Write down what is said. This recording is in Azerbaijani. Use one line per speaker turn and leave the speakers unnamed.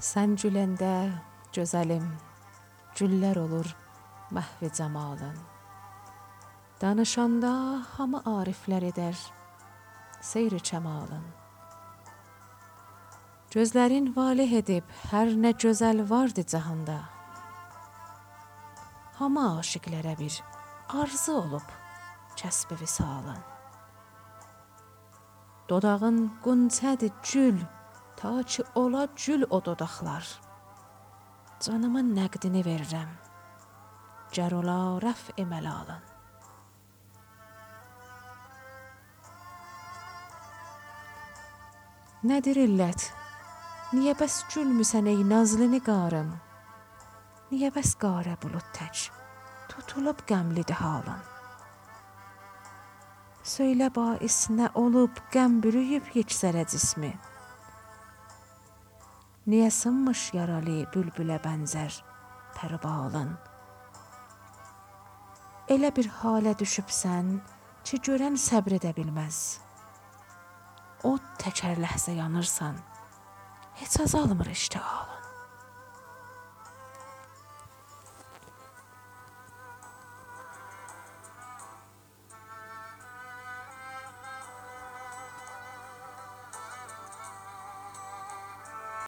Sən güləndə gözəlim, güllər olur məhvi camalın. Danışanda hamı ariflər edər seyr-i kəmalın. Gözlərin valeh edib hər nə gözəl vardı cahanda. Hamı aşiqlərə bir arzu olub kəsb visalın. Dodağın qunçədir gül, ta ki ola gül o dodaqlar. Canımın nəqdini verirəm. Gər ola rəf'i məlalın. Nədir illət? Niyə bəs gülmüsən ey nazlı nigarım? Niyə bəs qarə bulud tək tutulub qəmlidir halın? Söylə bais nə olub qəm bürüyüb yeksərə cismi? Niyə sınmış yaralı bülbülə bənzər pərbalın? Elə bir halə düşübsən ki, görən səbr edə bilməz. O təkər ləhzə yanırsan, heç azalmır iştihalın.